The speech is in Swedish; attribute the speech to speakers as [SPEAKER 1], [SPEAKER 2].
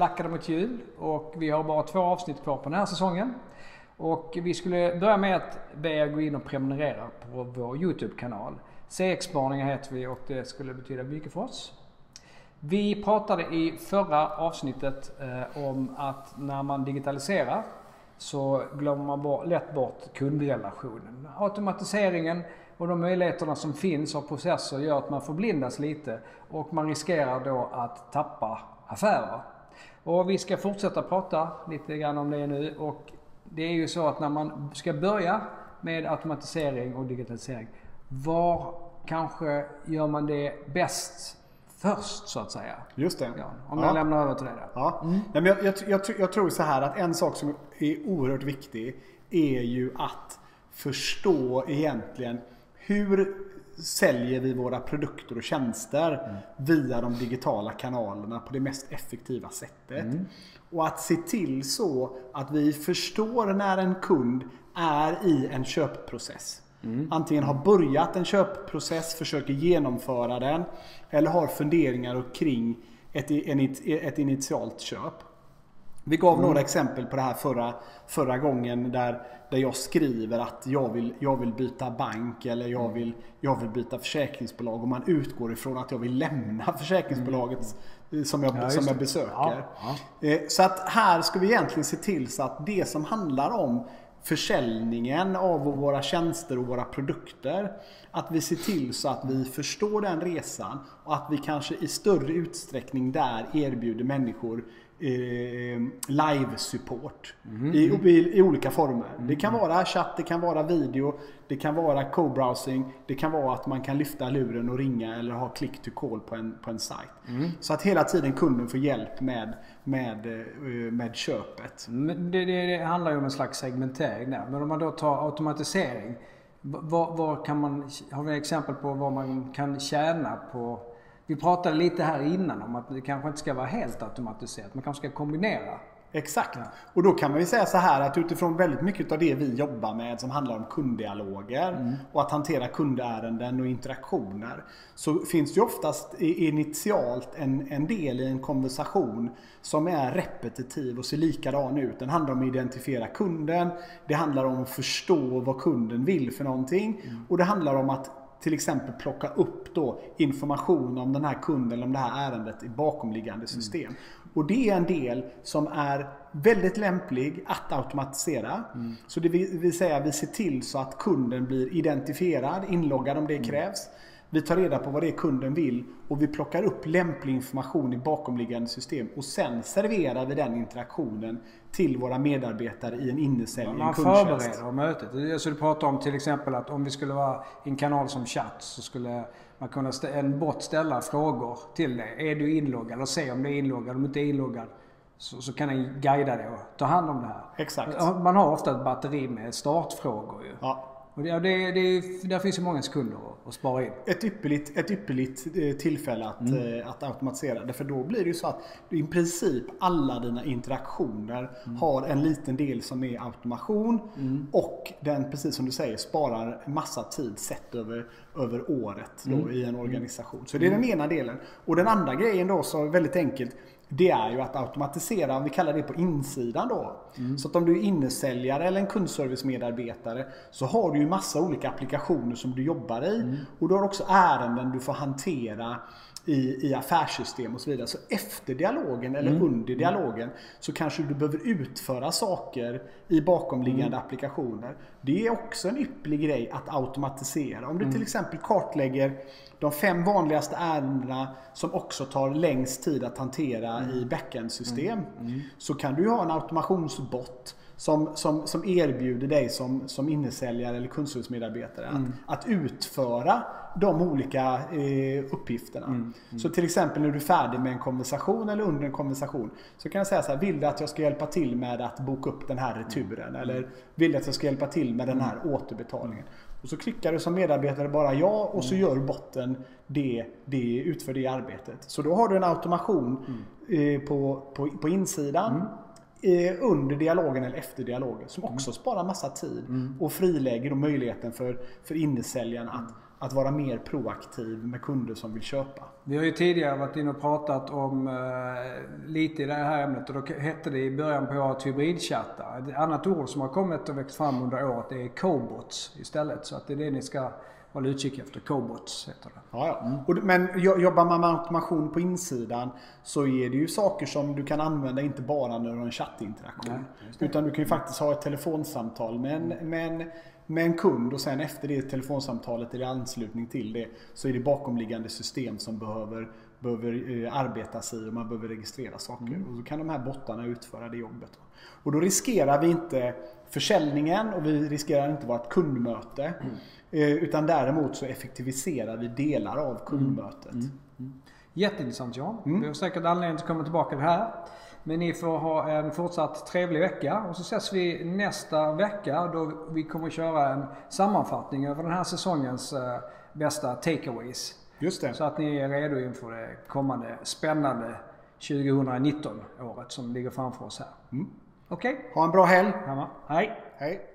[SPEAKER 1] lackade mot jul och vi har bara två avsnitt kvar på den här säsongen. Och vi skulle börja med att be er gå in och prenumerera på vår YouTube-kanal. CX-spaningar heter vi och det skulle betyda mycket för oss. Vi pratade i förra avsnittet eh, om att när man digitaliserar så glömmer man bort, lätt bort kundrelationen. Automatiseringen och de möjligheterna som finns av processer gör att man förblindas lite och man riskerar då att tappa affärer. Och vi ska fortsätta prata lite grann om det nu och det är ju så att när man ska börja med automatisering och digitalisering, var kanske gör man det bäst först så att säga?
[SPEAKER 2] Just det.
[SPEAKER 1] Ja, om jag lämnar över till dig där.
[SPEAKER 2] Ja. Mm. Nej, men jag, jag, jag, jag tror så här att en sak som är oerhört viktig är ju att förstå egentligen hur säljer vi våra produkter och tjänster mm. via de digitala kanalerna på det mest effektiva sättet. Mm. Och att se till så att vi förstår när en kund är i en köpprocess. Mm. Antingen har börjat en köpprocess, försöker genomföra den eller har funderingar kring ett, ett initialt köp. Vi gav mm. några exempel på det här förra, förra gången där, där jag skriver att jag vill, jag vill byta bank eller jag mm. vill, jag vill byta försäkringsbolag och man utgår ifrån att jag vill lämna försäkringsbolaget mm. som, jag, ja, som jag besöker. Ja, ja. Eh, så att här ska vi egentligen se till så att det som handlar om försäljningen av våra tjänster och våra produkter. Att vi ser till så att vi förstår den resan och att vi kanske i större utsträckning där erbjuder människor live-support mm. i, i, i, olika former. Mm. Det kan vara chatt, det kan vara video, det kan vara co-browsing, det kan vara att man kan lyfta luren och ringa eller ha click to call på en, på en sajt. Mm. Så att hela tiden kunden får hjälp med, med, eh, med köpet.
[SPEAKER 1] Det, det, det handlar ju om en slags segmentering där. Men om man då tar automatisering. Vad, vad kan man, har vi exempel på vad man kan tjäna på vi pratade lite här innan om att det kanske inte ska vara helt automatiserat. Man kanske ska kombinera.
[SPEAKER 2] Exakt. Ja. Och då kan man ju säga så här att utifrån väldigt mycket av det vi jobbar med som handlar om kunddialoger mm. och att hantera kundärenden och interaktioner. Så finns det oftast initialt en, en del i en konversation som är repetitiv och ser likadan ut. Den handlar om att identifiera kunden. Det handlar om att förstå vad kunden vill för någonting. Mm. Och det handlar om att till exempel plocka upp då information om den här kunden eller om det här ärendet i bakomliggande mm. system. Mm. Och det är en del som är väldigt lämplig att automatisera. Mm. Så det vill säga vi ser till så att kunden blir identifierad, inloggad om det mm. krävs. Vi tar reda på vad det är kunden vill och vi plockar upp lämplig information i bakomliggande system och sen serverar vi den interaktionen till våra medarbetare i en innesälj,
[SPEAKER 1] Man förbereder mötet. Så du pratar om till exempel att om vi skulle vara i en kanal som chatt så skulle man kunna en bot ställa frågor till dig. Är du inloggad? Och se om du är inloggad. Om du inte är inloggad så, så kan den guida dig och ta hand om det här.
[SPEAKER 2] Exakt.
[SPEAKER 1] Man har ofta ett batteri med startfrågor ju. Ja. Och det, det, det, där finns ju många sekunder att spara in.
[SPEAKER 2] Ett ypperligt, ett ypperligt eh, tillfälle att, mm. Eh, att automatisera. Därför då blir det ju så att i princip alla dina interaktioner mm. har en liten del som är automation. Mm. Och den, precis som du säger, sparar massa tid sett över, över året då, mm. i en organisation. Så det är den mm. ena delen. Och den andra grejen då, så väldigt enkelt det är ju att automatisera, vi kallar det på insidan då. Mm. Så att om du är innesäljare eller en kundservice-medarbetare så har du ju massa olika applikationer som du jobbar i. Mm. Och du har också ärenden du får hantera i, i affärssystem och så vidare. Så efter dialogen eller mm. under dialogen så kanske du behöver utföra saker i bakomliggande mm. applikationer. Det är också en ypperlig grej att automatisera. Om du mm. till exempel kartlägger de fem vanligaste ärendena som också tar längst tid att hantera mm. i backend-system. Mm. mm. Så kan du ha en automationsbot som, som, som erbjuder dig som, som innesäljare eller kundservicemedarbetare mm. att, att utföra de olika eh, uppgifterna. Mm. Mm. Så till exempel när du är färdig med en konversation eller under en konversation så kan jag säga så här, vill du att jag ska hjälpa till med att boka upp den här returen? Mm. Eller vill du att jag ska hjälpa till med den här mm. återbetalningen? Och så klickar du som medarbetare bara ja och så mm. gör botten det, det, utför det arbetet. Så då har du en automation eh, på, på, på insidan eh, under dialogen eller efter dialogen som också mm. sparar massa tid mm. och frilägger då möjligheten för, för innesäljaren att att vara mer proaktiv med kunder som vill köpa.
[SPEAKER 1] Vi har ju tidigare varit inne och pratat om eh, lite i det här ämnet och då hette det i början på året hybridchatta. Ett annat ord som har kommit och växt fram under året är cobots istället. Så att det är det ni ska hålla utkik efter. Cobots heter det.
[SPEAKER 2] Ja, ja. Och, men jobbar man med automation på insidan så är det ju saker som du kan använda inte bara när du har en chattinteraktion. utan du kan ju faktiskt ha ett telefonsamtal med en, med en med en kund och sen efter det telefonsamtalet eller anslutning till det så är det bakomliggande system som behöver, behöver eh, arbetas i och man behöver registrera saker. Mm. Och så kan de här bottarna utföra det jobbet. Och då riskerar vi inte försäljningen och vi riskerar inte vårt kundmöte. Mm. Eh, utan däremot så effektiviserar vi delar av kundmötet. Mm.
[SPEAKER 1] Mm. Jätteintressant Jan. Mm. Vi har säkert anledning att komma tillbaka till det här. Men ni får ha en fortsatt trevlig vecka och så ses vi nästa vecka då vi kommer att köra en sammanfattning över den här säsongens eh, bästa takeaways.
[SPEAKER 2] Just det.
[SPEAKER 1] Så att ni är redo inför det kommande spännande 2019 året som ligger framför oss här. Mm. Okej? Okay.
[SPEAKER 2] Ha en bra helg.
[SPEAKER 1] Hej.
[SPEAKER 2] Hej.